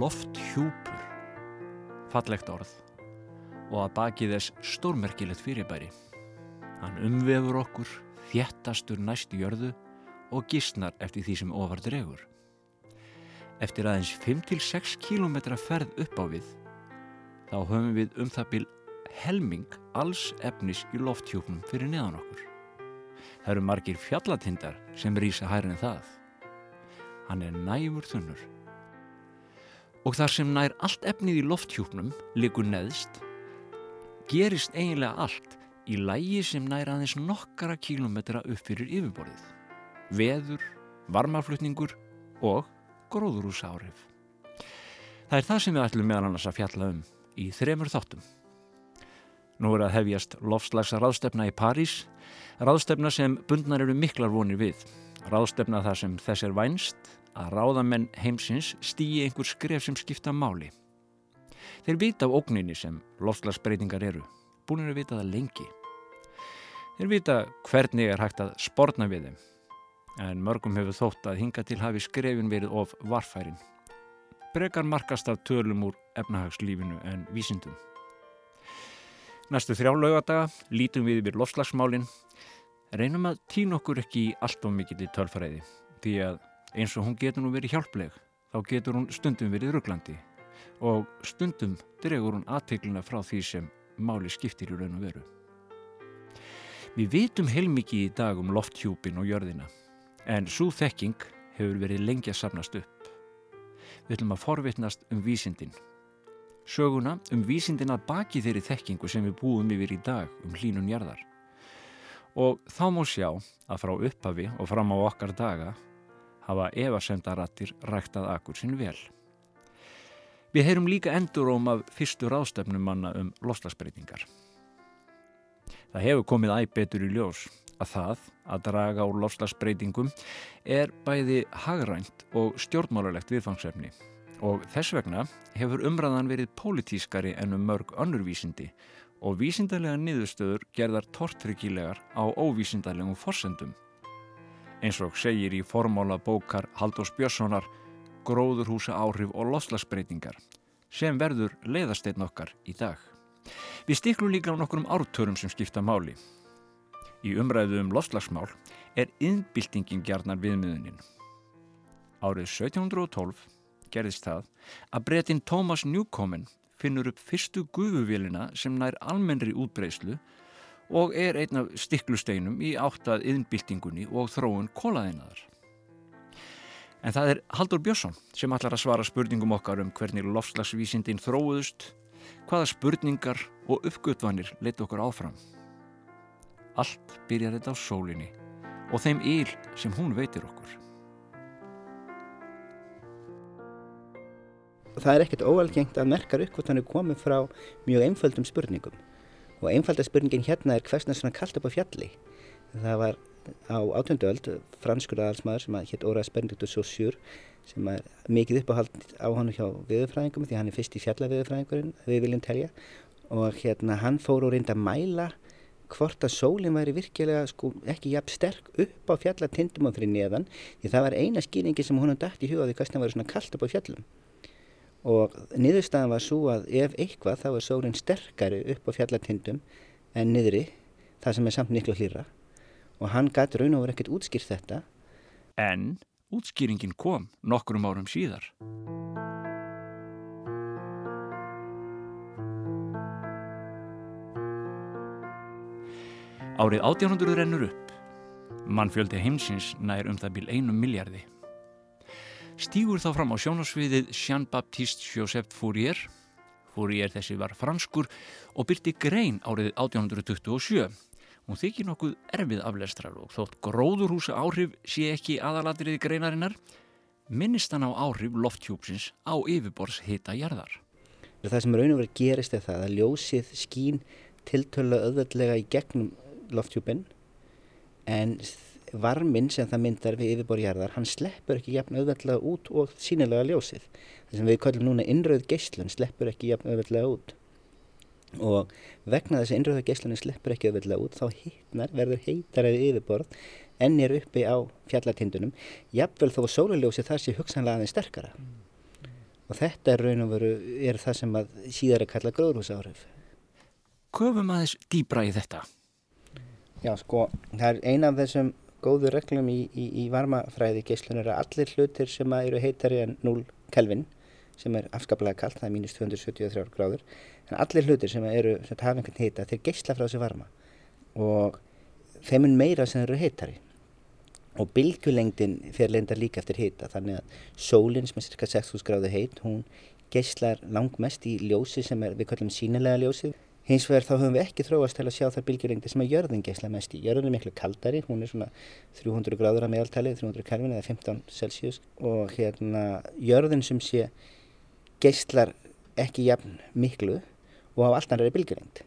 lofthjúpur, fallegt orð og að baki þess stórmerkilegt fyrirbæri. Hann umvefur okkur, þjættastur næst í jörðu og gísnar eftir því sem ofar dregur. Eftir aðeins 5-6 km ferð upp á við, þá höfum við um það byl helming alls efnis í lofthjúpnum fyrir neðan okkur. Það eru margir fjallatindar sem rýsa hærin það. Hann er næfur þunnur. Og þar sem nær allt efnið í lofthjúpnum likur neðst, gerist eiginlega allt í lægi sem nær aðeins nokkara kílometra upp fyrir yfirborðið. Veður, varmaflutningur og gróðurúsárif. Það er það sem við ætlum meðal annars að fjalla um í þremur þáttum. Nú er að hefjast lofslags ráðstefna í París, ráðstefna sem bundnar eru miklar vonir við. Ráðstefna þar sem þess er vænst að ráðamenn heimsins stýji einhver skref sem skipta máli. Þeir vita af ógninni sem lofslagsbreytingar eru, búin að vita það lengi. Þeir vita hvernig er hægt að sportna við þeim, en mörgum hefur þótt að hinga til hafi skrefin verið of varfærin. Brekar markast af tölum úr efnahagslífinu en vísindum. Næstu þrjá laugadaga lítum við yfir lofslagsmálinn, reynum að týna okkur ekki í allt of mikill í tölfræði, því að eins og hún getur nú verið hjálpleg, þá getur hún stundum verið rugglandi og stundum dregur hún aðtegluna frá því sem máli skiptir í raun og veru. Við vitum heilmikið í dag um lofthjúpin og jörðina, en svo þekking hefur verið lengi að sapnast upp. Við ætlum að forvitnast um vísindin söguna um vísindin að baki þeirri þekkingu sem við búum yfir í dag um hlínun jarðar. Og þá má sjá að frá upphafi og fram á okkar daga hafa evasendarattir ræktað akkur sinn vel. Við heyrum líka enduróm af fyrstu ráðstöfnum manna um loslasbreytingar. Það hefur komið æg betur í ljós að það að draga úr loslasbreytingum er bæði hagrænt og stjórnmálulegt viðfangsefni og þess vegna hefur umræðan verið pólitískari en um mörg önnurvísindi og vísindarlega niðurstöður gerðar tortryggilegar á óvísindarlegum forsendum. Eins og segir í formála bókar Haldós Björnssonar Gróðurhúsa áhrif og loslasbreytingar sem verður leiðasteinn okkar í dag. Við stiklum líka á nokkrum ártörum sem skipta máli. Í umræðu um loslagsmál er innbyltingin gerðnar viðmiðunin. Árið 1712 gerðist það að breytin Thomas Newcomen finnur upp fyrstu gufuvélina sem nær almennri útbreyslu og er einn af stiklusteinum í áttað yðnbyltingunni og þróun kólaðinaðar. En það er Haldur Björnsson sem ætlar að svara spurningum okkar um hvernig lofslagsvísindin þróuðust, hvaða spurningar og uppgötvanir leitt okkur áfram. Allt byrjar þetta á sólinni og þeim íl sem hún veitir okkur. það er ekkert óalgengt að merkar upp hvort hann er komið frá mjög einföldum spurningum og einfalda spurningin hérna er hversna svona kallt upp á fjalli? Það var á átjönduöld franskur aðalsmaður sem hétt Óraðs Benediktus Saussure sem er mikið uppáhald á hann hjá viðurfræðingum því hann er fyrst í fjallaviðurfræðingurinn við viljum telja. Og hérna hann fór og reyndi að mæla hvort að sólinn væri virkilega sko ekki jafn sterk upp á fjallatindum á fyrir neðan því það var eina skýringi sem hún dætt í hugaði hversna væri svona kallt upp á fjallum og niðurstaðan var svo að ef eitthvað þá er sólinn sterkari upp á fjallatindum en niðri það sem er samt miklu hlýra og hann gæti raun og verið ekkert útskýrt þetta En útskýringin kom nokkrum árum síðar. Árið 1800 rennur upp. Mannfjöldi heimsins nær um það bíl einum miljardi stígur þá fram á sjónasviðið Jean-Baptiste Joseph Fourier. Fourier þessi var franskur og byrti grein árið 1827. Hún þykir nokkuð erfið aflestrar og þótt gróðurhúsa áhrif sé ekki aðalatriði greinarinnar, minnist hann á áhrif lofthjúpsins á yfirbors hita jarðar. Það sem raun og verið gerist er það að ljósið skín tiltölu öðvöldlega í gegnum lofthjúpin en varminn sem það myndar við yfirborjarðar, hann sleppur ekki jafn auðveldlega út og sínilega ljósið. Það sem við kallum núna innröð geyslun sleppur ekki jafn auðveldlega út. Og vegna þess að innröða geyslunni sleppur ekki auðveldlega út, þá hittnar, verður heitaræði yfirborð enn er uppi á fjallatindunum, jafnvel þó að sólarljósið það sé hugsanlega aðeins sterkara. og þetta er raun og veru er það sem að síðar er kallað gróðrúsáhrif. Köfum aðeins dýbra í þetta. Já, sko, það er eina af þessum góðu reglum í, í, í varmafræði geyslun er að allir hlutir sem eru heitari en 0 kelvin sem er afskaplega kallt, það er mínus 273 gráður. En allir hlutir sem eru sem hafa einhvern hita þeir geysla frá þessu varma. Og þeim er meira sem eru heitari. Og bylgjulengdin fer lenda líka eftir hita þannig að sólinn sem er cirka 6.000 gráðu heit hún geyslar langmest í ljósi sem er, við kallum sínilega ljósi hins vegar þá höfum við ekki þróast til að sjá þar bylgjulengdi sem að jörðin geysla mest í. Jörðin er miklu kaldari, hún er svona 300 gráður að meðaltali, 300 kelvin eða 15 celsius. Og hérna jörðin sem sé geyslar ekki jafn miklu og á allt annari bylgjulengd.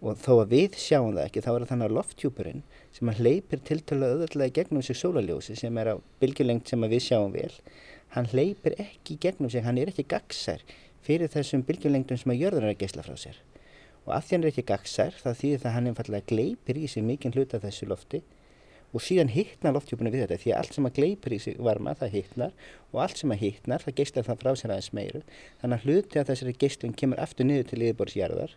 Og þó að við sjáum það ekki þá er það þannig að lofthjúpurinn sem að hleypir tiltölu öðvöldlega gegnum sig sólaljósi sem er á bylgjulengd sem við sjáum vel hann hleypir ekki gegnum sig, hann er ekki gagsær fyrir þessum bylgjulengdum sem að jörður er að geysla frá sér og að því hann er ekki gagsær þá þýðir það að hann einfallega gleipir í sig mikinn hluta þessu lofti. Og síðan hittnar lofthjúpunni við þetta því að allt sem að gleipir í sig varma það hittnar og allt sem að hittnar það geyslar það frá sér aðeins meiru. Þannig að hluti að þessari geyslun kemur aftur niður til yfirborðsjarðar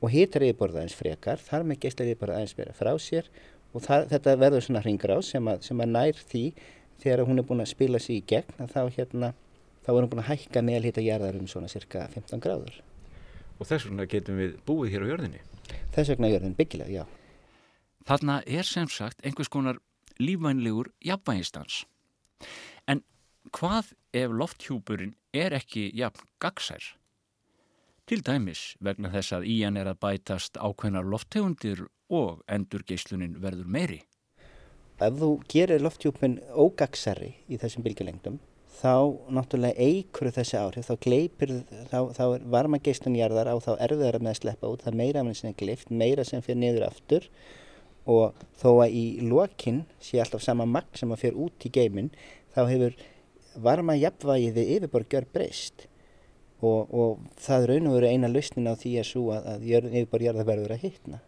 og hittar yfirborða aðeins frekar þar með geyslar yfirborða aðeins meira frá sér. Og það, þetta verður svona hringráð sem, sem að nær því þegar hún er búin að spila sér í gegn þá, hérna, þá er hún búin að hækka meðalhita jarðar um svona cirka 15 gráður. Og þess vegna getum við búið hér á jörðinni? Þess vegna jörðin byggilega, já. Þarna er sem sagt einhvers konar lífvænlegur jafnvægistans. En hvað ef lofthjúpurinn er ekki jafn gagsær? Til dæmis vegna þess að í hann er að bætast ákveðnar lofttegundir og endur geyslunin verður meiri. Ef þú gerir lofthjúpin ógagsæri í þessum bylgjulengdum þá náttúrulega eigur þessi áhrif, þá gleipir, þá, þá er varma geyslunjarðar á þá erfiðar með að sleppa út, það meira með er glift, meira sem fyrir niður aftur og þó að í lokinn sé alltaf sama magn sem að fyrir út í geiminn þá hefur varma jafnvægiði yfirborgjör breyst og, og það raun og veru eina lausnin á því að svo að, að yfirborgjörða verður að hittna.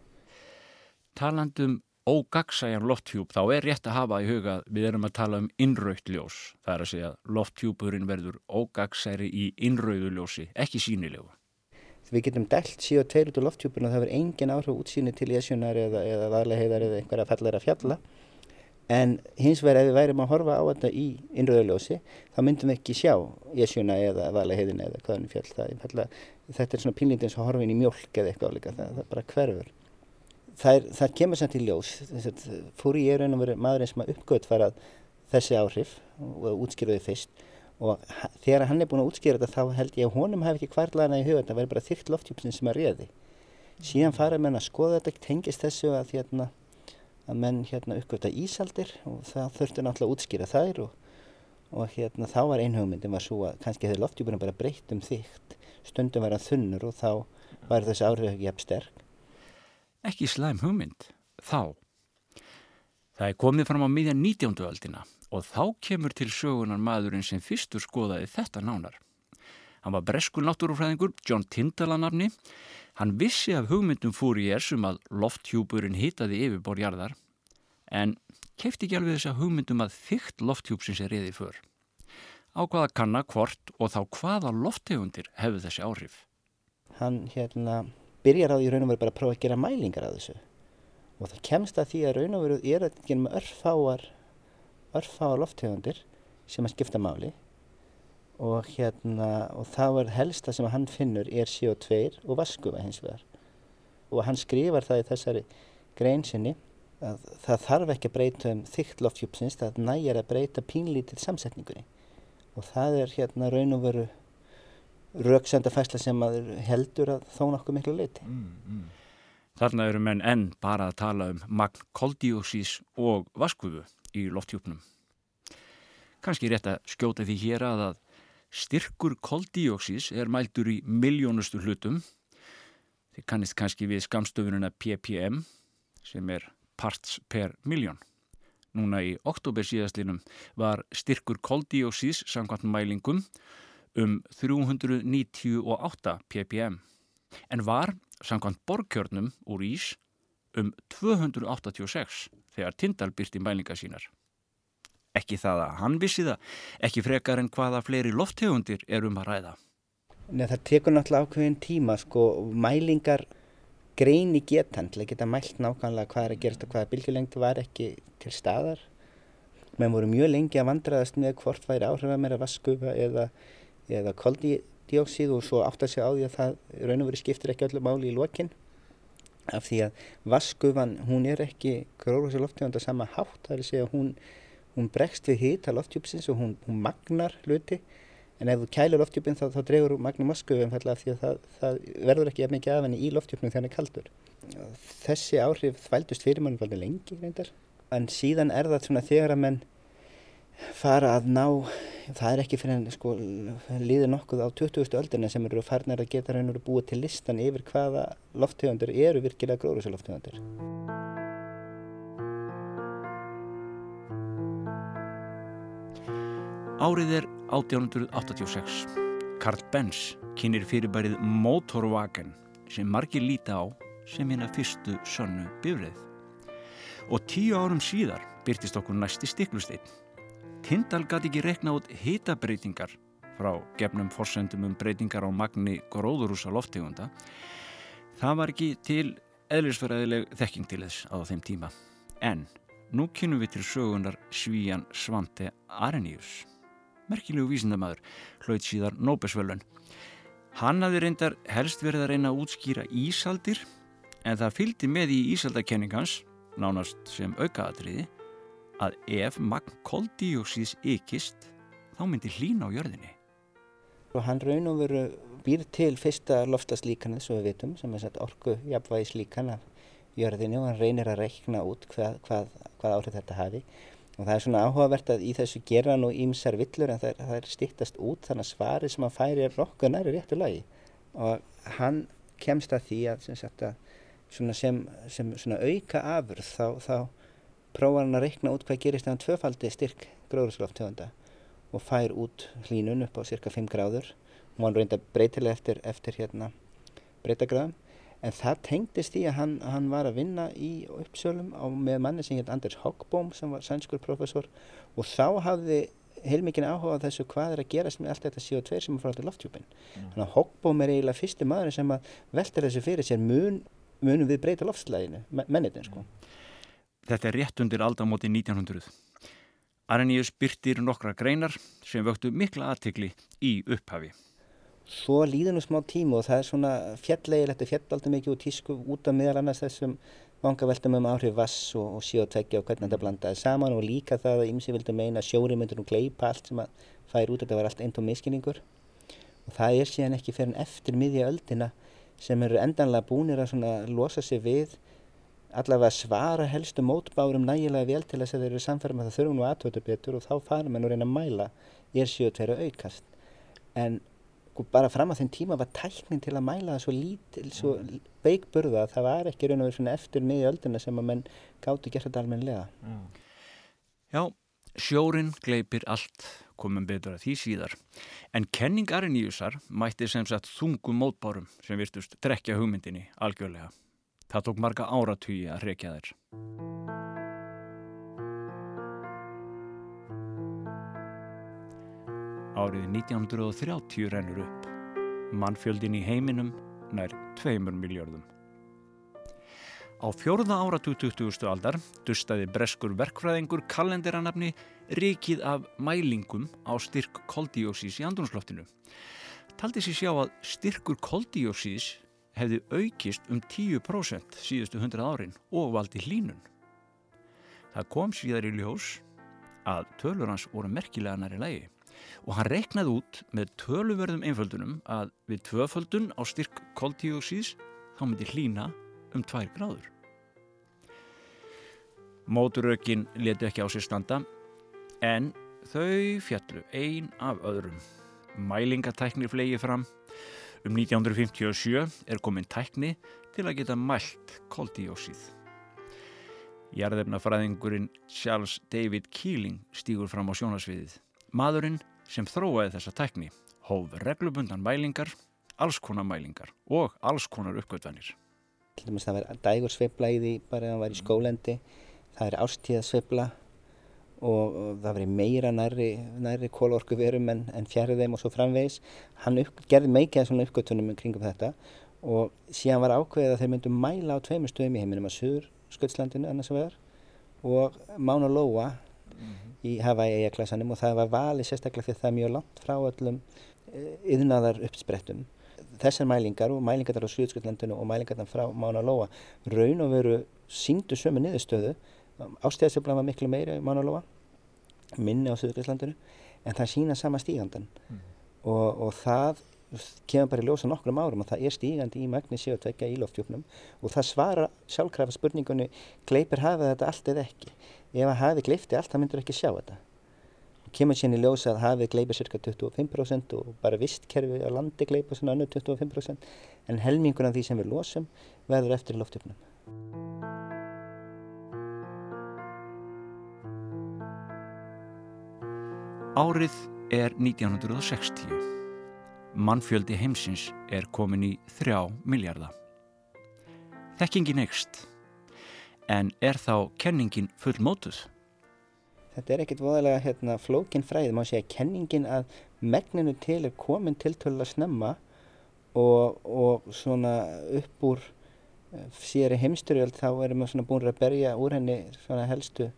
Talandum ógagsæjan lofthjúp þá er rétt að hafa í huga við erum að tala um innraugt ljós. Það er að segja lofthjúpurinn verður ógagsæri í innrauðu ljósi, ekki sínilegu við getum dælt CO2 út úr lofthjúpun og það verður engin áhrif útsýni til jesjunar eða, eða vaðleiheiðar eða einhverja falleira fjalla. En hins vegar ef við værim að horfa á þetta í innröðuljósi þá myndum við ekki sjá jesjuna eða vaðleiheiðina eða hvaðan fjall það er. Þetta er svona pínlítið eins og horfin í mjölk eða eitthvað álíka, það, það bara hverfur það, það kemur samt í ljós. Fóri ég raun og verið maðurinn sem að uppgöt farað þessi áhrif og útskýruði fyrst. Og þegar hann er búin að útskýra þetta þá held ég að honum hef ekki kvarlaðana í huga þetta verður bara þygt lofthjúpsin sem að réði. Síðan fara menn að skoða þetta tengist þessu að, hérna, að menn hérna, uppgöta ísaldir og það þurfti náttúrulega að útskýra þær og, og hérna, þá var einhugmyndin var svo að kannski hefur lofthjúpinu bara breytt um þygt. Stundum var hann þunnur og þá var þessi áhrif ekki jafn sterk Ekki slæm hugmynd, þá Það er komið fram á miðjan 19. öldina og þá kemur til sögunar maðurinn sem fyrstur skoðaði þetta nánar. Hann var breskur náttúrufræðingur, John Tyndall að nafni. Hann vissi af hugmyndum fúri ég er sem að lofthjúpurinn hitaði yfirborjarðar en kefti ekki alveg þess að hugmyndum að þygt lofthjúpsins er reyði för. Á hvaða kanna, hvort og þá hvaða lofttegundir hefur þessi áhrif? Hann hérna byrjar á því raun og verið bara að prófa að gera mælingar af þessu. Og það kemst að því að raun og verið er að gera með örfáar örfáa lofttegundir sem að skipta máli. Og hérna og það er helsta sem hann finnur er CO2 og vaskuva hins vegar. Og hann skrifar það í þessari grein sinni að það þarf ekki að breyta um þygt loftjúpsins það nægir að breyta pínlítið samsetningunni. Og það er hérna raun og veru rauksenda fæsla sem heldur að þó nokkuð miklu leiti mm, mm. Þarna eru menn enn bara að tala um magn koldíósís og vaskufu í lofthjúpnum. Kanski rétt að skjóta því hér að að styrkur koldíóksís er mældur í miljónustu hlutum. Þið kannist kannski við skamstöfununa ppm sem er parts per miljón. Núna í oktober síðastlinum var styrkur koldíóksís samkvæmt mælingum um 398 ppm en var samkvæmt borgkjörnum úr ís um 286 þegar Tindal byrti mælinga sínar. Ekki það að hann vissi það, ekki frekar en hvaða fleiri lofttegundir er um að ræða. Nei, það tekur náttúrulega ákveðin tíma sko, mælingar greini getan til að geta mælt nákvæmlega hvað er að gerast og hvaða bylgjulengd var ekki til staðar. Menn voru mjög lengi að vandraðast með hvort væri áhrifað meira vaskufa eða, eða koldíóksíð og svo átt að segja á því að það raun og veri skiptir ekki öllu máli í lokinn af því að vaskufan hún er ekki lofttegund að sama hátt, það er að segja hún hún bregst við hýta loftjúpsins og hún, hún magnar hluti en ef þú kælir loftjúpin þá, þá dregur magnum maskuðum því að það, það verður ekki mikið af henni í loftjúpnum þegar hann er kaldur. Þessi áhrif þvældust fyrir mann alveg lengi reyndar en síðan er það svona þegar að menn fara að ná, það er ekki fyrir en sko líður nokkuð á 20. öldina sem eru farnar að geta raun og búið til listan yfir hvaða lofttegundur eru virkilega gróðrúsaloftegundur. Árið er 1886. Karl Benz kynir fyrirbærið Motorwagen sem margir líta á sem hérna fyrstu sönnu bifrið. Og tíu árum síðar byrtist okkur næsti stiklusteinn. Tindal gæti ekki rekna út hitabreitingar frá gefnum forsendum um breytingar á magni gróðurúsa loftegunda. Það var ekki til eðlisverðileg þekking til þess á þeim tíma. En nú kynum við til sögunar Svíjan Svante Arenius merkilegu vísindamæður, hlaut síðar Nóbesvölun. Hann hafði reyndar helst verið að reyna að útskýra ísaldir en það fylgdi með í ísaldakenningans, nánast sem aukaðatriði, að ef magn koldíóksís ykist þá myndi hlína á jörðinni. Og hann raun og veru býr til fyrsta loftaslíkan eins og við vitum sem er orgu jafnvægislíkan af jörðinni og hann reynir að reikna út hvað, hvað, hvað áhrif þetta hafi og það er svona áhugavert að í þessu gera nú ímsar villur en það, það er stýttast út þannig að svarið sem hann færi er nokkuð næri réttu lagi og hann kemst að því að sem, sagt, að sem, sem auka afurð þá, þá prófar hann að reikna út hvað gerist ef hann tvöfaldi styrk gróðursloftegunda og fær út hlínun upp á cirka 5 gráður og hann reynda breytilega eftir, eftir hérna, breytagráðum en það tengdist í að hann, hann var að vinna í uppsölum á, með manni sem heit Anders Hogbohm sem var sænskur professor og þá hafði heilmikinn áhuga á þessu hvað er að gerast með allt þetta CO2 sem er frá til loftjúpin. Mm. Þannig að Hogbohm er eiginlega fyrstu maður sem að velta þessu fyrir sér mun, munum við breyta loftslæginu, mennitin sko. Þetta er rétt undir aldamóti 1900. Arrhenius byrtir nokkra greinar sem vöktu mikla aðtikli í upphafi svo líður nú smá tíma og það er svona fjallegilegt og fjallaldum mikið úr tísku út af meðal annars þessum vangaveltum um áhrif vass og, og CO2 og hvernig þetta blandaði saman og líka það að ymsi vildi meina sjóri myndur nú gleipa allt sem að fær út þetta var allt einn tóm miskinningur og það er síðan ekki fyrir en eftir miðja öldina sem eru endanlega búinir að losa sig við allavega svara helstu mótbárum nægilega vel til þess að þeir eru samfærum að það þurfum nú aðtötu betur og þá fara mann og reyna að mæla er CO2 aukast en sko bara fram á þenn tíma var tæknin til að mæla það svo lítil, svo mm. veikburða að það var ekki raun og verið svona eftir miðja ölduna sem að menn gáttu gert þetta almenlega. Mm. Já, sjórin gleipir allt, komum betur að því síðar. En kenning Ariníusar mætti sem sagt þungum mótbárum sem virtust drekja hugmyndinni algjörlega. Það tók marga áratugji að hrekja þær. Árið 1930 rennur upp. Mannfjöldin í heiminum nær 2 miljardum. Á fjórða áratu 20. aldar dustaði breskur verkfræðingur kalenderanafni rikið af mælingum á styrk koldíósís í andrunsloftinu. Taldi sér sjá að styrkur koldíósís hefði aukist um 10% síðustu 100 árin og valdi hlínun. Það kom síðar í ljós að tölur hans voru merkilega næri lægi og hann reknaði út með töluverðum einföldunum að við tvöföldun á styrk koltíóksís þá myndi hlína um tvær gráður. Móturökin leti ekki á sér standa en þau fjallu ein af öðrum. Mælingatæknir flegi fram. Um 1957 er komin tækni til að geta mælt koltíóksíð. Jærðefnafræðingurinn Charles David Keeling stýgur fram á sjónasviðið. Maðurinn sem þróaði þessa tækni hóf reglubundan mælingar, alls konar mælingar og alls konar uppgötvanir. Það var dægur sveibla í því bara að það var í skólendi, það er ástíðasveibla og, það verið meira næri, næri kólorku verum en, en fjærið þeim og svo framvegis. Hann upp, gerði meikið svona uppgötunum kringum þetta og síðan var ákveðið að þeir myndu mæla á tveimur stöðum í heiminum að Suður Sköldslandinu annars vegar og Mána Lóa mm -hmm. í Hawaii eigaklasanum og það var valið sérstaklega því það er mjög langt frá öllum yðnaðar uppsprettum þessar mælingar og mælingar á Suðurskjöldlandinu og mælingar frá Mána Lóa raun og veru síndu sömu niðurstöðu ástæðasöflan var miklu meira í Mána Lóa minni á Suðurskjöldlandinu en það sína sama stígandan mm. og, og það kemur bara í ljósa nokkrum árum og það er stígandi í magni CO2 í loftjóknum og það svara sjálfkrafa spurningunni gleipir hafið þetta allt eða ekki ef að hafið gleipti allt það myndur ekki sjá þetta kemur sérn í ljósa að hafið gleipir cirka 25% og bara vistkerfi á landi gleipir svona annu 25% en helmingun af því sem við losum verður eftir í loftöfnum. Árið er 1960. Mannfjöldi heimsins er komin í þrjá miljardar. Þekkingin ekst, en er þá kenningin fullmótuð? þetta er ekkert voðalega hérna, flókin fræði, má segja kenningin að megninu til er komin til til að snemma og, og svona upp úr eh, síðari heimsturjöld þá erum við svona búin að berja úr henni svona helstu,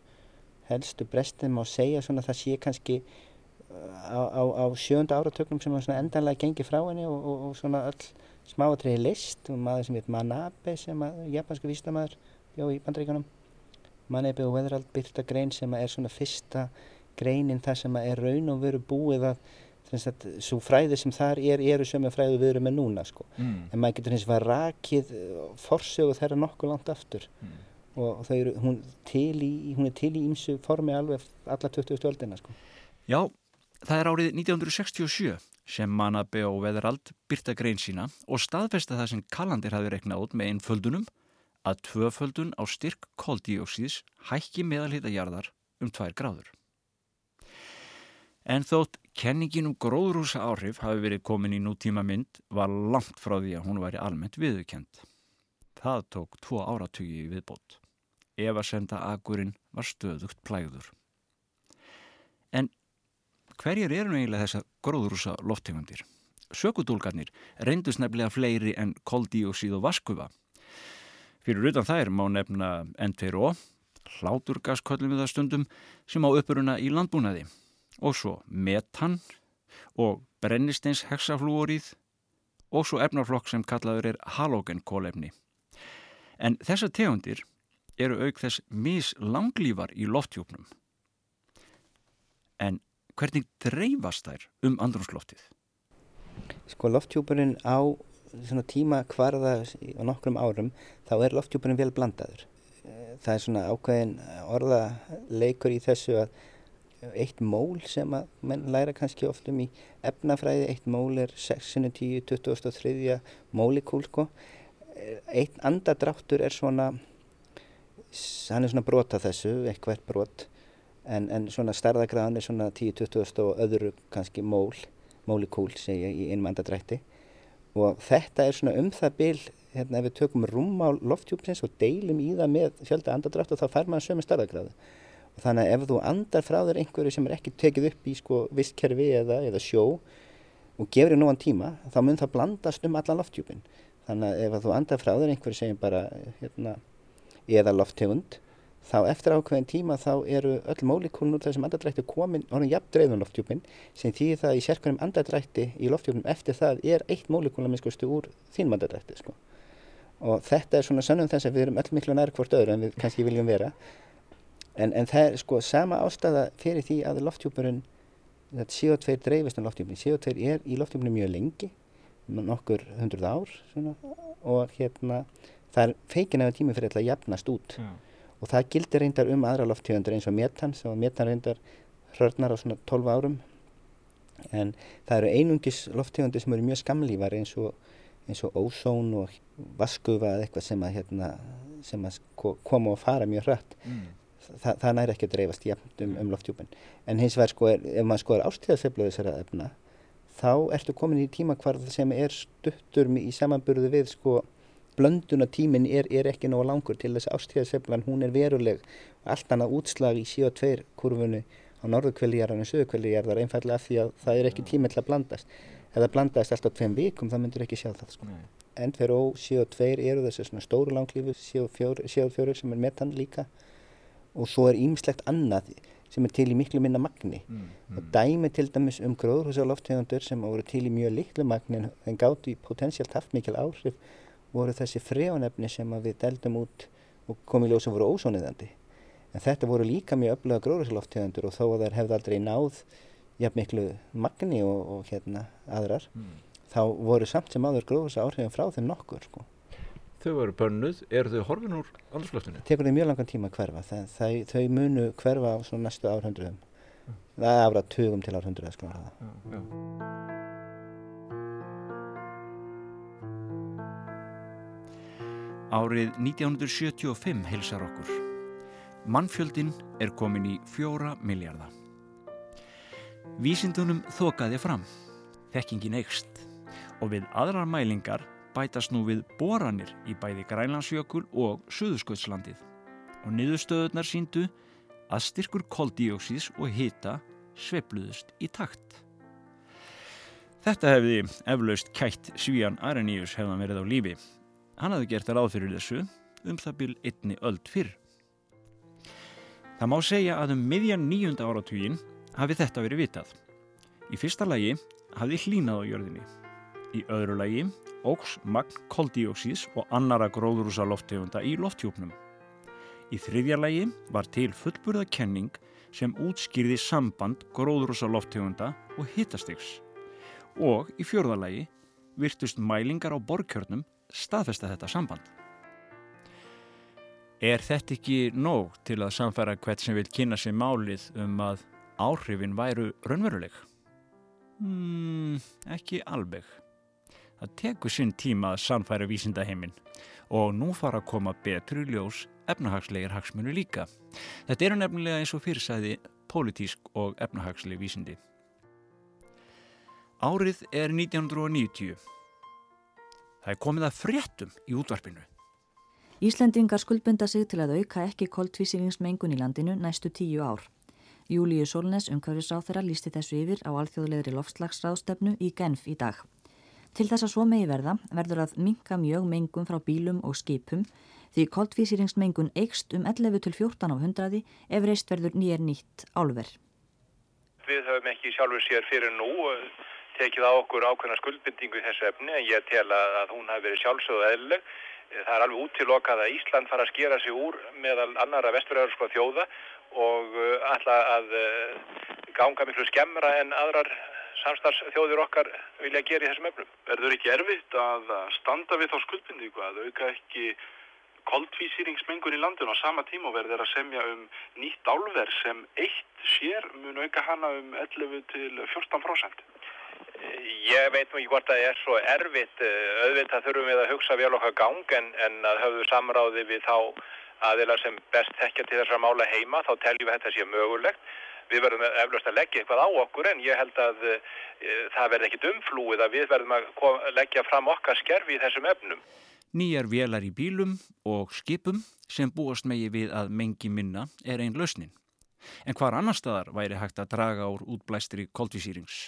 helstu brestum og segja svona það sé kannski eh, á, á, á sjönda áratöknum sem svona endanlega gengi frá henni og, og, og svona öll smáatriði list og maður sem heit Manabe sem að japansku vístamæður bjó í bandreikunum Maneibi og Weatherald byrta grein sem er svona fyrsta greinin það sem er raun og veru búið að svo fræði sem þar er eru er fræði við erum með núna sko. mm. en maður getur hins vegar rakið uh, forsögu þeirra nokkuð langt aftur mm. Og eru, hún, í, hún er til í ímsu formi alveg alla 20. öldina sko. Já, það er árið 1967 sem Manabe og Weatherald byrta grein sína og staðfesta það sem Kallandir hafi reiknað út með einn földunum að tvöföldun á styrk koldíóksíðs hækki meðalhita jarðar um tvær gráður. En þótt kenningin um gróðrúsa áhrif hafi verið komin í nútíma mynd var langt frá því að hún væri almennt viðukent. Það tók tvo áratugi viðbót. Eva senda agurinn var stöðugt plæður. En hverjir eru eiginlega þessa gróðrúsa loftegundir? Sökudúlgarnir reyndust nefnilega fleiri en koldíóksíð og vaskuva Fyrir utan þær má nefna N2O, hláturgasköllum við það stundum sem á uppuruna í landbúnaði og svo metan og brennisteins hexaflúorið og svo efnarflokk sem kallaður er halogenkólefni. En þessa tegundir eru auk þess mislanglífar í lofthjófnum. En hvernig dreifast þær um andrumsloftið? Sko lofthjófurinn á tíma hvarða á nokkrum árum þá er loftjúpurinn vel blandaður. Það er svona ákveðin orðaleikur í þessu að eitt mól sem að menn læra kannski oft um í efnafræði, eitt mól er 6, 10, 23 mólikúl sko. Eitt andadráttur er svona, hann er svona brota þessu, eitthvað brot, en, en svona starðagraðan er svona 10, 20 og öðru kannski mól, mólikúl segja í einum andadrætti og þetta er svona um það byl hérna ef við tökum rúmmál loftjúpsins og deilum í það með fjölda andadrætt og þá fær maður sömu starðagráðu og þannig að ef þú andar frá þér einhverju sem er ekki tekið upp í sko vistkerfi eða, eða sjó og gefur þér nógan tíma þá mun það blandast um allan loftjúpin þannig að ef þú andar frá þér einhverju sem bara hérna, eða lofttegund þá eftir ákveðin tíma þá eru öll mólíkulun úr þessum andadrætti komin orðin jafn dreifðun loftjúpin sem þýðir það í sérkvæmum andadrætti í loftjúpinum eftir það er eitt mólíkulun minnskustu úr þínum andadrætti sko. og þetta er svona sannum þess að við erum öll miklu nær hvort öðru en við kannski viljum vera en, en það er sko sama ástæða fyrir því að loftjúpurinn þetta CO2 dreifist um loftjúpin CO2 er í loftjúpinu mjög lengi nokkur hundruð ár svona, og hérna það er feikin eða tími fyrir að jafnast út. Já. Og það gildir reyndar um aðra lofttíðandur eins og metan sem að metan reyndar hrörnar á svona 12 árum. En það eru einungis lofttíðandur sem eru mjög skamlífar eins og, eins og ósón og vaskufa eða eitthvað sem að, hérna, sem að koma og fara mjög hratt. Mm. Þa, það næri ekki að dreifast jæfn um, um loftjúpin en hins vegar sko er, ef maður skoðar ástíðaseflu þessara efna þá ertu komin í tíma hvar sem er stuttur í samanburðu við sko blönduna tímin er, er ekki nóga langur til þess að ástíðaseflan hún er veruleg og allt annað útslag í CO2 kurvunu á norðukvellijarðar en söðukvellijarðar einfallega af því að það er ekki tími til að blandast. Ef það blandast alltaf tveim vikum þá myndur ekki sjá það sko. N2O, CO2 eru þessi svona stóru langlífu CO4, CO4 sem er metan líka og svo er ýmislegt annað sem er til í miklu minna magni mm, mm. og dæmi til dæmis um gróðrúsaloftegundur sem voru til í mjög litlu magni en gátt í potensiált haft mikil áhrif voru þessi freonefni sem við deldum út og komið ljóð sem voru ósóniðandi en þetta voru líka mjög öfluga gróðrúsaloftegundur og þó að þær hefði aldrei náð jafn miklu magni og, og hérna aðrar mm. þá voru samt sem áður gróðrúsaláhrifin frá þeim nokkur sko þau eru bönnuð, eru þau horfin úr andrúrslöftinu? Tekur þau mjög langan tíma að hverfa, það, það, þau munu hverfa á næstu árhundruðum, mm. það er afra tugum til árhundruða sko. Já, já. Árið 1975 heilsar okkur. Mannfjöldin er komin í fjóra miljardar. Vísindunum þokaði fram, þekkingin eikst og við aðrar mælingar bætast nú við boranir í bæði Grænlandsjökul og Suðursköldslandið og niðurstöðunar síndu að styrkur koldíóksís og hita svepluðust í takt. Þetta hefði eflaust kætt Svíjan Areníus hefðan verið á lífi. Hann hafði gert ráð fyrir þessu um það byl einni öld fyrr. Það má segja að um miðjan nýjunda áratugin hafi þetta verið vitað. Í fyrsta lagi hafi hlínað á jörðinni. Í öðru lagi ógs magn koldíóksís og annara gróðrúsa lofttegunda í lofthjúpnum. Í þriðja lagi var til fullburða kenning sem útskýrði samband gróðrúsa lofttegunda og hitastegs og í fjörða lagi virtust mælingar á borkjörnum staðfesta þetta samband. Er þetta ekki nóg til að samfæra hvert sem vil kynna sér málið um að áhrifin væru raunveruleg? Hmm, ekki alveg. Það tekur sinn tíma að sannfæra vísindaheimin og nú fara að koma betru ljós efnahagslegir hagsmunu líka. Þetta eru nefnilega eins og fyrirsæði pólitísk og efnahagsleg vísindi. Árið er 1990. Það er komið að fréttum í útvarpinu. Íslendingar skuldbunda sig til að auka ekki koltvísiringsmengun í landinu næstu tíu ár. Júliu Solnes, umhverfisráþara, lísti þessu yfir á alþjóðlegri loftslagsráðstefnu í Genf í dag. Til þess að svo megi verða verður að minka mjög mengum frá bílum og skipum því koltvísýringsmengun eikst um 11 til 14 á hundraði ef reist verður nýjar nýtt álver. Við höfum ekki sjálfur sér fyrir nú tekið á okkur ákveðna skuldbindingu í þessu efni en ég tel að hún hafi verið sjálfsögðu eðluleg. Það er alveg útilokað að Ísland fara að skera sig úr meðal annara vesturöðarskóða þjóða og alltaf að ganga miklu skemmra en aðrar samstarfsþjóðir okkar vilja gera í þessum öfnum. Verður ekki erfitt að standa við þá skuldbindíku að auka ekki koldvísýringsmengun í landinu á sama tíma og verður að semja um nýtt álverð sem eitt sér mun auka hana um 11 til 14%? Ég veit nú ekki hvort að það er svo erfitt. Auðvitað þurfum við að hugsa vel okkar gang en, en að höfðu samráði við þá aðila sem best tekja til þessar mála heima þá teljum við þetta sé mögulegt við verðum eflaust að leggja eitthvað á okkur en ég held að e, það verði ekkit umflúið að við verðum að kom, leggja fram okkar skerfi í þessum efnum. Nýjar vélar í bílum og skipum sem búast megi við að mengi minna er einn lausnin. En hvar annar staðar væri hægt að draga úr útblæstri koltvísýrings?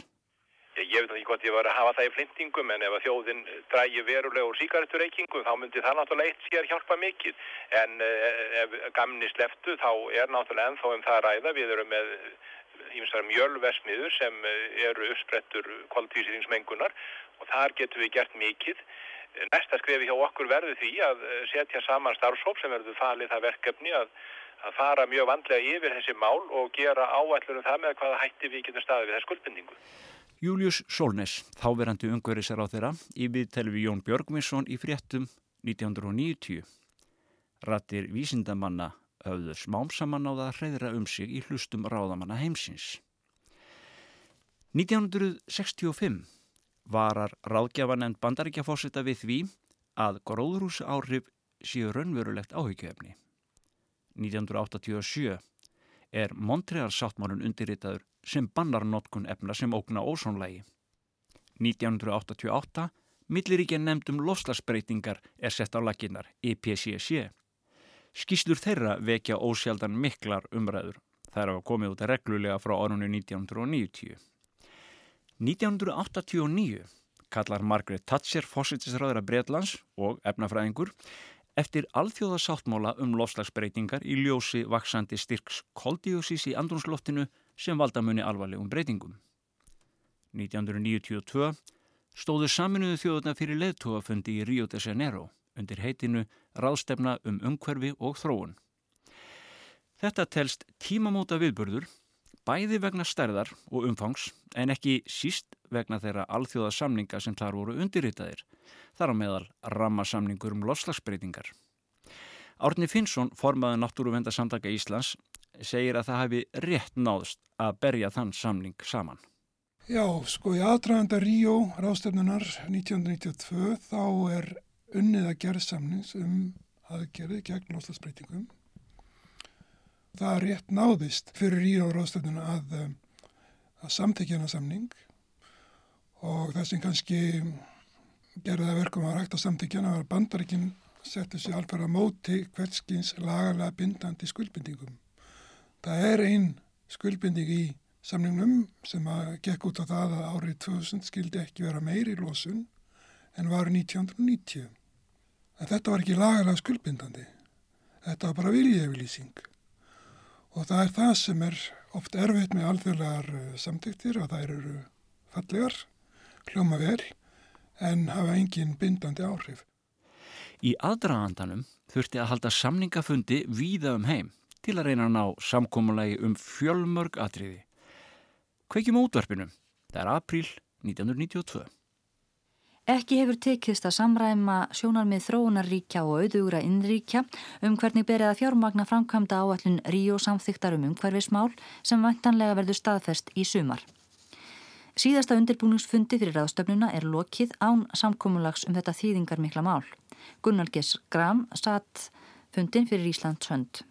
Ég var að hafa það í flintingum en ef að þjóðin drægi verulega úr síkareturreikingum þá myndi það náttúrulega eitt sér hjálpa mikið. En eh, ef gamni sleftu þá er náttúrulega ennþá um það að ræða. Við erum með mjölversmiður sem eh, eru uppsprettur kvalitísiringsmengunar og þar getum við gert mikið. Næsta skrefi hjá okkur verður því að eh, setja saman starfsóp sem verður falið það verkefni að, að fara mjög vandlega yfir þessi mál og gera áætlunum það með hvaða hætti við getum staðið við þess skuldbindingu. Július Solnes, þáverandi umhverfisar á þeirra, í viðteli við Jón Björgvinsson í fréttum 1990. Rattir vísindamanna höfðu smámsamann á það að hreðra um sig í hlustum ráðamanna heimsins. 1965 varar ráðgjafanend bandaríkjafósita við því að gróðrús áhrif séu raunverulegt áhyggjöfni. 1987 er Montreal sáttmálun undirritaður sem bannar notkun efna sem ógna ósónlægi. 1988 Milliríkja nefndum lofslagsbreytingar er sett á laginnar, IPCC. Skýslur þeirra vekja ósjaldan miklar umræður. Það er að komið út reglulega frá orðinu 1990. 1989 kallar Margaret Thatcher fósittisræðara Breitlands og efnafræðingur eftir alþjóðasáttmála um lofslagsbreytingar í ljósi vaksandi styrks koldíosís í andrúnsloftinu sem valda muni alvarlegum breytingum. 1992 stóðu saminuðu þjóðuna fyrir leðtóafundi í Rio de Janeiro undir heitinu Ráðstefna um umhverfi og þróun. Þetta telst tímamóta viðburður bæði vegna stærðar og umfangs en ekki síst vegna þeirra alþjóða samninga sem þar voru undirritaðir, þar á meðal rammasamningur um lofslagsbreytingar. Árni Finnsson, formaði Náttúruvendasamtaka Íslands, segir að það hefði rétt náðst að berja þann samning saman. Já, sko í aðdraganda Ríó rástefnunar 1992 þá er unnið að gera samnings um aðgerði gegn lofslagsbreytingum. Það er rétt náðist fyrir Ríó rástefnuna að, að samtekja hana samning og það sem kannski gerði það verkum að rækta samtíkjana var bandaríkinn settu sér að móti hverskins lagalega bindandi skuldbindingum. Það er einn skuldbinding í samningnum sem að gekk út á það að árið 2000 skildi ekki vera meiri losun en var 1990. En þetta var ekki lagalega skuldbindandi. Þetta var bara viljefylýsing. Og það er það sem er oft erfitt með alþjóðlegar eh, samtíktir og það eru fallegar hljóma vel en hafa engin bindandi áhrif. Í aðdragandanum þurfti að halda samningafundi víða um heim til að reyna að ná samkómulagi um fjölmörg atriði. Kveikjum útvarpinu. Það er april 1992. Ekki hefur tekist að samræma sjónarmið þróunaríkja og auðugra innríkja um hvernig berið að fjármagna framkvæmda áallin Ríó samþyktar um umhverfismál sem vantanlega verður staðfest í sumar. Síðasta undirbúningsfundi fyrir ráðstöfnuna er lokið án samkómulags um þetta þýðingar mikla mál. Gunnar Gess Gram satt fundin fyrir Íslands hönd.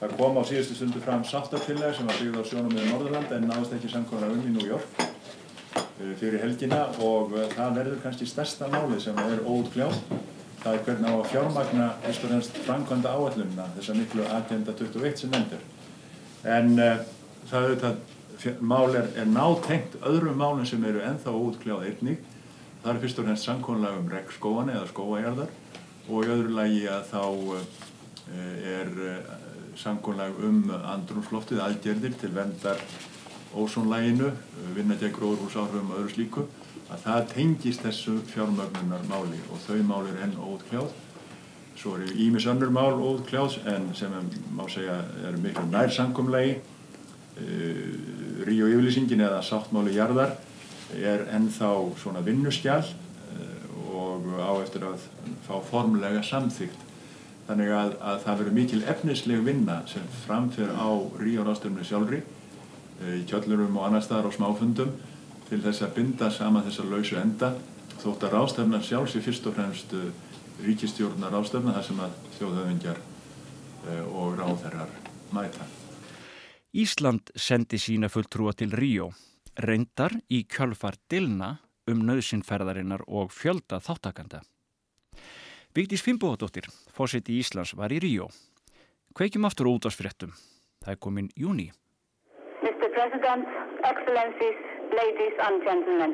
Það kom á síðustu stundu fram sáttartillega sem var byggð á sjónum með Norðurland en náðist ekki samkvæmlega um í New York eh, fyrir helgina og eh, það verður kannski stærsta máli sem er óutgljáð. Það er hvernig á að fjármagna fyrst og fremst framkvæmda áallumna þessa miklu agenda 21 sem endur. En uh, það auðvitað mál er, er nátengt öðrum málum sem eru enþá útkljáð einnig. Það er fyrst og fremst samkónlag um regnskóan eða skóajarðar og í öðru lagi að þá eh, er eh, samkónlag um andrumsloftið aðgerðir til vendar ósónlæginu, vinna gegn gróðrúsáhrifum og öðru slíku, að það tengist þessu fjármögnunar máli og þau máli er enn óutkljáð. Svo eru ímis önnur mál óutkljáðs en sem má segja er miklu nær samkónlagi Eh, Ríó yfirlýsingin eða sáttmáli jarðar er ennþá svona vinnuskjál eh, og á eftir að fá formulega samþygt. Þannig að, að það verður mikil efnisleg vinna sem framfyrir á Ríó ráðstöfnu sjálfri eh, í kjöllurum og annar staðar á smáfundum til þess að binda sama þessar lausu enda þótt að ráðstöfnar sjálfs er fyrst og fremst ríkistjórnar ráðstöfna þar sem að þjóðhauðingjar og ráðherrar mæta. Ísland sendi sína fulltrúa til Ríó, reyndar í kjölfar dilna um nöðsynferðarinnar og fjölda þáttakanda. Vigdís Fimboðadóttir, fórseti í Íslands, var í Ríó. Kveikjum aftur út á sfrettum. Það er komin júni. Mr. President, Excellencies, Ladies and Gentlemen.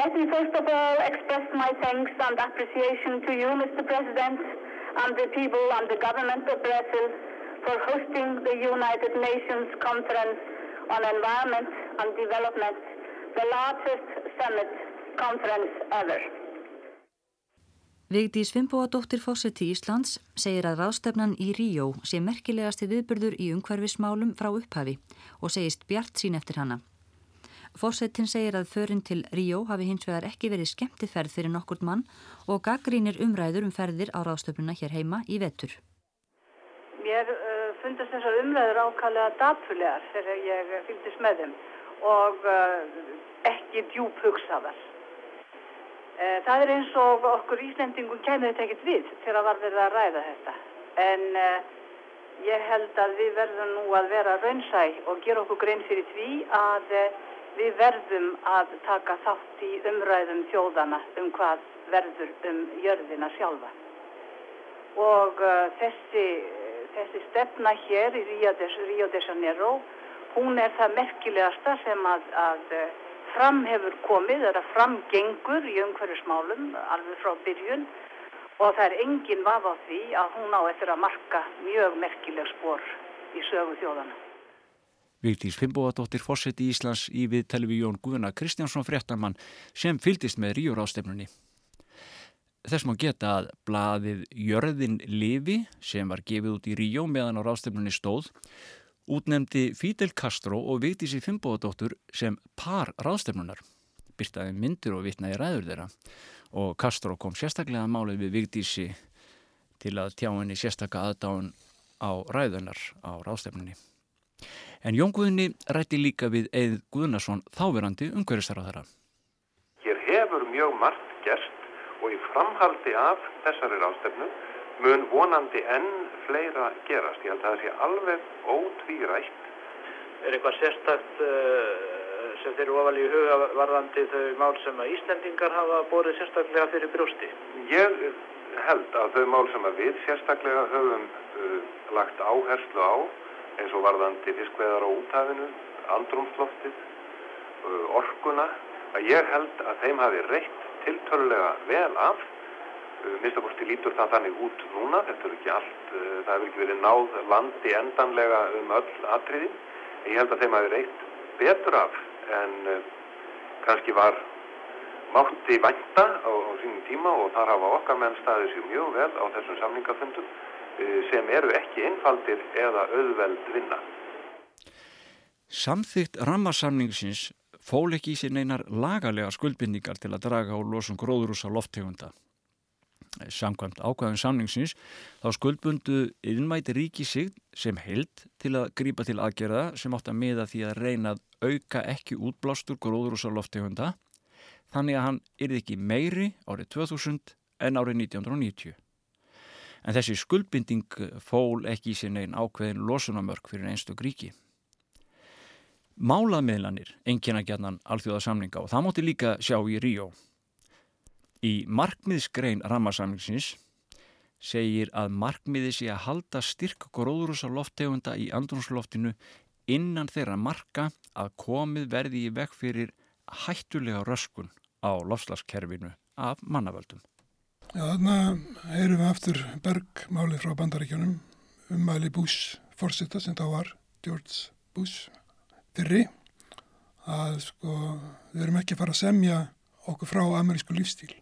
Let me first of all express my thanks and appreciation to you, Mr. President, and the people and the government of Brazil for hosting the United Nations Conference on Environment and Development, the largest summit conference ever. Vigdís Fimboadóttir Fósetti Íslands segir að ráðstefnan í Ríó sé merkilegasti viðburður í umhverfismálum frá upphafi og segist bjart sín eftir hana. Fósettin segir að förin til Ríó hafi hins vegar ekki verið skemmtiferð fyrir nokkurt mann og gaggrínir umræður um ferðir á ráðstöfnuna hér heima í vetur. Mér uh, fundast þessar umræður ákallega dapfulegar þegar ég fylgist með þeim og uh, ekki djúb hugsaðar. Uh, það er eins og okkur Íslandingum kemur þetta ekkert við þegar það var verið að ræða þetta. En ég held að við verðum nú að vera raunsæ og gera okkur grein fyrir því að við verðum að taka þátt í umræðum þjóðana um hvað verður um jörðina sjálfa. Og uh, þessi, þessi stefna hér í Rio de, Rio de Janeiro, hún er það merkilegasta sem að, að uh, fram hefur komið, eða framgengur í umhverjusmálum alveg frá byrjun og það er engin vaf á því að hún á eftir að marka mjög merkileg spór í sögu þjóðana. Vigdís Fimboðadóttir fórseti í Íslands í við televíjón Guðuna Kristjánsson fréttamann sem fyldist með ríurástefnunni. Þess má geta að blaðið Jörðin Livi sem var gefið út í Ríó meðan á rástefnunni stóð útnemdi Fidel Castro og Vigdísi Fimboðadóttur sem par rástefnunar. Byrtaði myndir og vitnaði ræður þeirra og Castro kom sérstaklega að málið við Vigdísi til að tjá henni sérstakka aðdáðun á ræðunar á rástefnunni. En Jón Guðni rætti líka við Eið Guðnason þáverandi umhverjastara þeirra. Hér hefur mjög margt gerst og í framhaldi af þessari rástefnu mun vonandi enn fleira gerast. Ég held að það sé alveg ótvírætt. Er eitthvað sérstakt uh, sem þeir eru ofalega í huga varðandi þau mál sem að Íslandingar hafa borðið sérstaklega fyrir brjósti? Ég held að þau mál sem að við sérstaklega höfum uh, lagt áherslu á eins og varðandi fiskveðar á úthafinu, andrumsloftið, uh, orkuna, að ég held að þeim hafi reitt tiltölulega vel af. Uh, Minnstakosti lítur það þannig út núna, þetta er ekki allt, uh, það hefur ekki verið náð landi endanlega um öll atriðin. Ég held að þeim hafi reitt betur af en kannski var mátti vænta á, á sínum tíma og þar hafa okkar menn staðið sér mjög vel á þessum samlingafundum sem eru ekki einfaldir eða auðveld vinna. Samþygt rammarsamningsins fól ekki í sér neinar lagalega skuldbindningar til að draga á losum gróðurúsa loftegunda. Samkvæmt ákvæðum samningsins þá skuldbundu innmæti ríki sig sem held til að grípa til aðgerða sem átt að miða því að reyna að auka ekki útblástur gróðurúsa loftegunda þannig að hann yrði ekki meiri árið 2000 en árið 1990. En þessi skuldbinding fól ekki í sér neginn ákveðin losunamörk fyrir einstök ríki. Málaðmiðlanir engina gætnan alþjóðasamlinga og það móti líka sjá í Ríó. Í markmiðsgrein rammarsamlingsins segir að markmiði sé að halda styrk gróðrúsa lofttegunda í andrúnsloftinu innan þeirra marka að komið verði í veg fyrir hættulega röskun á lofslagskerfinu af mannavöldum. Já, þarna heyrum við aftur bergmáli frá bandaríkjunum ummæli Bush fórsetta sem þá var George Bush fyrri að sko við erum ekki að fara að semja okkur frá amerísku lífstíl.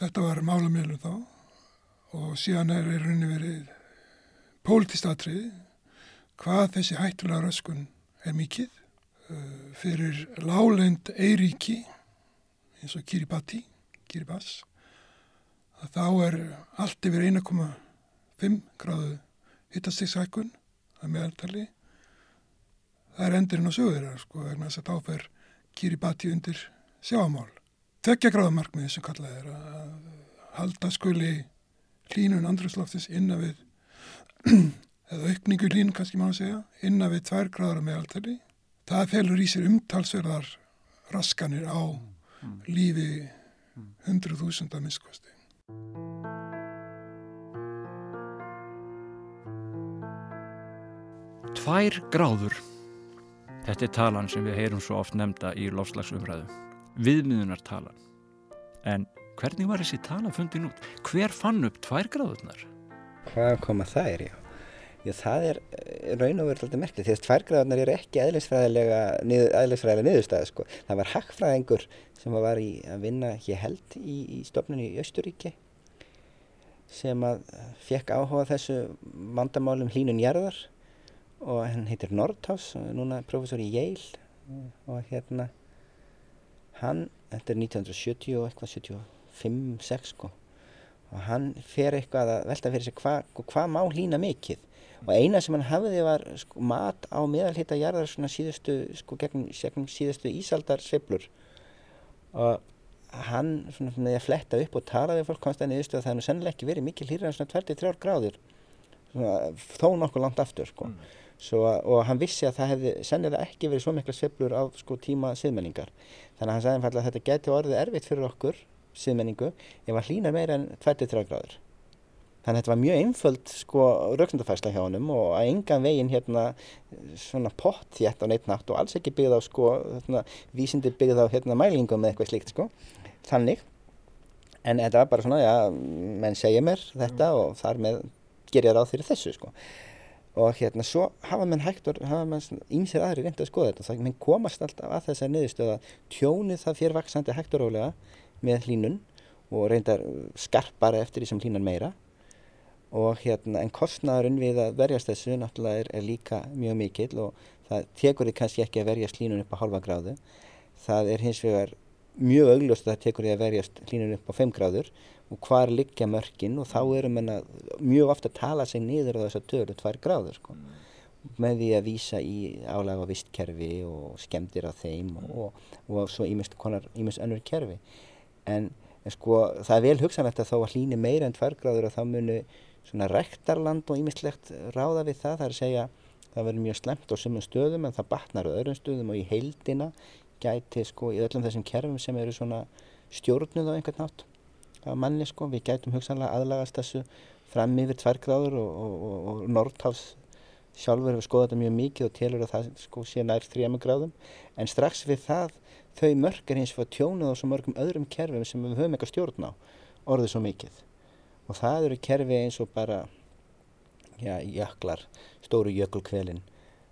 Þetta var málamiðlum þá og síðan er í rauninni verið pólitístatriði hvað þessi hættulega röskun er mikið fyrir lálend Eiríki eins og Kiribati, Kiribati að þá er allt yfir 1,5 gráðu hittastiksækun að meðaltali. Það er endurinn á sögur sko, vegna þess að þá fer Kiribati undir sjáamál Tvekja gráðamarkmiði sem kallað er að halda skuli hlínun andrúsloftis innan við eða aukningu hlín kannski má að segja innan við tvær gráðar meðaltali. Það felur í sér umtalsverðar raskanir á lífi hundruð þúsunda minnskosti Tvær gráður. Þetta er talan sem við heyrum svo oft nefnda í lofslagsumræðu. Viðmiðunar talan. En hvernig var þessi tala fundin út? Hver fann upp tvær gráðurnar? Hvað koma það er, já? Já, það er raun og verið alltaf merkið því að tværgráðarnar eru ekki aðlisfræðilega, aðlisfræðilega niðurstæði sko. Það var hakkfræðingur sem var í að vinna hér held í, í stofnunni í Östuríki sem að fekk áhuga þessu vandamálum hlínun jarðar og hann heitir Nordhaus og núna professor í Yale og hérna hann, þetta er 1970 og eitthvað 75-6 sko. Og hann fer eitthvað að velta fyrir sig hvað hva má hlýna mikið. Og eina sem hann hafði var sko, mat á meðalhita jarðar svona síðustu sko gegn, gegn síðustu ísaldar sveiflur og hann svona með að fletta upp og tala við fólk að það er nú sennilega ekki verið mikið hlýra en svona 23 gráður svona, þó nokkuð langt aftur sko. Mm. Svo, og hann vissi að það hefði sennilega ekki verið svo mikla sveplur á sko, tíma siðmenningar. Þannig að hann sagði einfallega að þetta geti orðið erfitt fyrir okkur siðmenningu ef að hlýna meira en 23 gráður. Þannig að þetta var mjög einföld sko rauksendafærsla hjá honum og að engan veginn hérna svona pott þétt á neitt nátt og alls ekki byggð á sko hérna, vísindi byggð á hérna mælingum eða eitthvað slíkt sko. Þannig. En þetta var bara svona, já, menn segja mér þetta og þar með ger ég ráð fyrir þessu sko og hérna svo hafa mann hægt og hafa mann ímsir aðri reyndi að skoða þetta. Þannig að mann komast alltaf að þessar niðurstöða tjónið það fyrir vaksandi hægt og rálega með hlínun og reyndar skarpara eftir því sem hlínan meira. Og hérna en kostnæðurinn við að verjast þessu náttúrulega er, er líka mjög mikill og það tekur því kannski ekki að verjast hlínun upp á halva gráðu. Það er hins vegar mjög augljóst að það tekur því að verjast hlínun upp á 5 gráður og hvar liggja mörkin og þá erum við mjög ofta að tala sig niður á þess að tölu tvær gráður sko. mm. með því að vísa í álag á vistkerfi og skemmtir á þeim mm. og, og svo ímest önnur kerfi en, en sko það er vel hugsanlegt að þá að hlýni meira en tvær gráður og þá munu svona rektarland og ímestlegt ráða við það, það er að segja það verður mjög slemt á sumum stöðum en það batnar á öðrum stöðum og í heildina gæti sko í öllum þessum kerfum sem eru svona stjórnuð á einhvern nátt af manni sko, við gætum hugsanlega aðlagast þessu fram yfir tværgráður og, og, og, og Nordháls sjálfur hefur skoðað þetta mjög mikið og telur að það sko sé nær þrjama gráðum. En strax við það þau mörg er hins fyrir tjónuð og svo mörgum öðrum kerfum sem við höfum eitthvað stjórn á orðið svo mikið. Og það eru kerfi eins og bara já, jöklar, stóru jökulkvelin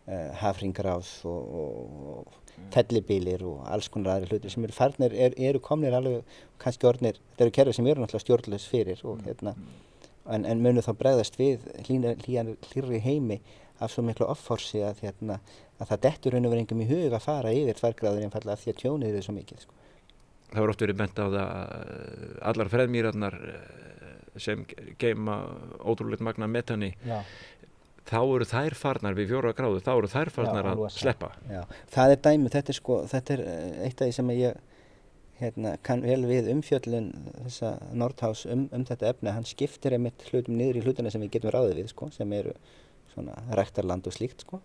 uh, hafringaráð og fellibílir og alls konar aðri hluti sem eru farnir, er, eru komnir alveg kannski orðnir, þetta eru kerfið sem eru náttúrulega stjórnleis fyrir og hérna en, en munu þá bregðast við hlýri heimi af svo miklu offorsi að, hérna, að það dettur raun og verið engum í hug að fara yfir tværgráður einfallega því að tjónið eru svo mikið sko. Það voru oft verið bent á það að allar freðmýrarnar eh, sem geima ótrúleitt magna metani Já þá eru þær farnar við fjóra gráðu, þá eru þær farnar já, að sleppa. Já, það er dæmi, þetta er sko, þetta er eh, eitt af því sem ég hérna, kann vel við umfjöllun þessa Nordhaus um, um þetta efni, hann skiptir einmitt hlutum niður í hlutuna sem við getum ráðið við sko, sem eru svona rektarland og slíkt sko,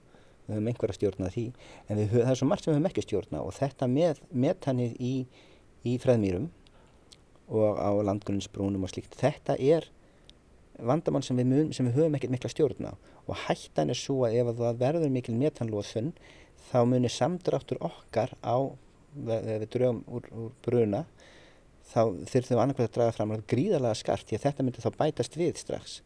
við höfum einhverja stjórnað því, en við, það er svo margt sem við höfum ekki stjórnað og þetta með metannið í, í freðmýrum og á landgrunnsbrúnum og slíkt, þetta er vandamál sem sem við höfum ekkert mikla stjórn á. Og hættan er svo að ef það verður mikil metanlóðsfunn þá munir samdráttur okkar á við drögum úr, úr bruna þá þurfum við annarkvæmt að draga fram gríðarlega skart því að þetta myndir þá bætast við strax.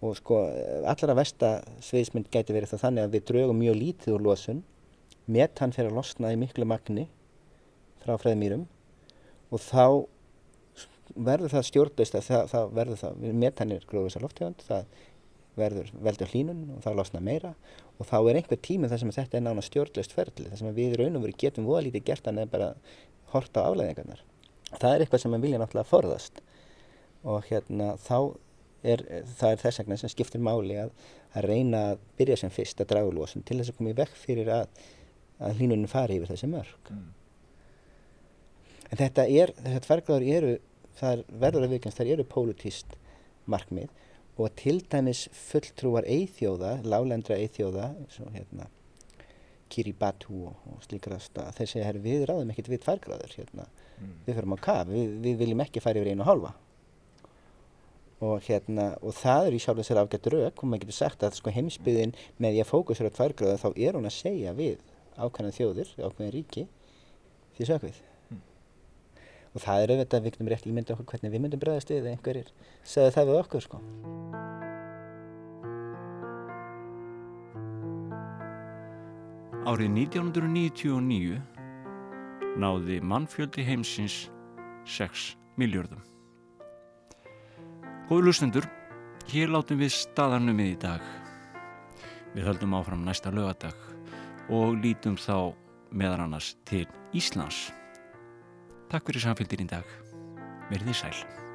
Og sko allra vesta sviðismynd gæti verið það þannig að við drögum mjög lítið úr lóðsun metan fyrir að losna í miklu magni frá freðmýrum og þá verður það stjórnlaust að það, það verður það, metanir gróðuðsar loftegund, það verður veldur hlínun og það losna meira og þá er einhver tími þar sem þetta er nána stjórnlaust ferli, þar sem við raun og veru getum voða lítið gert að nefn bara horta á aflæðingarnar. Það er eitthvað sem við vilja náttúrulega forðast og hérna þá er það er þess vegna sem skiptir máli að, að reyna að byrja sem fyrst að draga lósun til þess að koma í vekk fyrir að, að hlínunin fari yfir þessi mörg. Mm. En þetta er, þessar tverrgráður eru það verður að vikast, þær eru pólitíst markmið og til dæmis fulltrúar eithjóða, lálendra eithjóða, eins og hérna Kiribati og, og slíkrast að þeir segja, við ráðum ekkert við tværgráður hérna, mm. við fyrir á kaf, við, við viljum ekki fara yfir einu hálfa. Og hérna, og það er í sjálf þessar afgætt rauk og maður getur sagt að sko heimsbyðin með því að fókusur á tværgráður þá er hún að segja við ákvæmlega þjóður, ákvæmlega ríki því sökvið og það er auðvitað að við getum rétt ímynda okkur hvernig við myndum bregðast við eða einhverjir segðu það við okkur sko. Árið 1999 náði mannfjöldi heimsins 6 miljörðum. Góður lustendur, hér látum við staðarnum við í dag. Við höldum áfram næsta lögadag og lítum þá meðan annars til Íslands. Takk fyrir samfélgin í dag. Verðið sæl.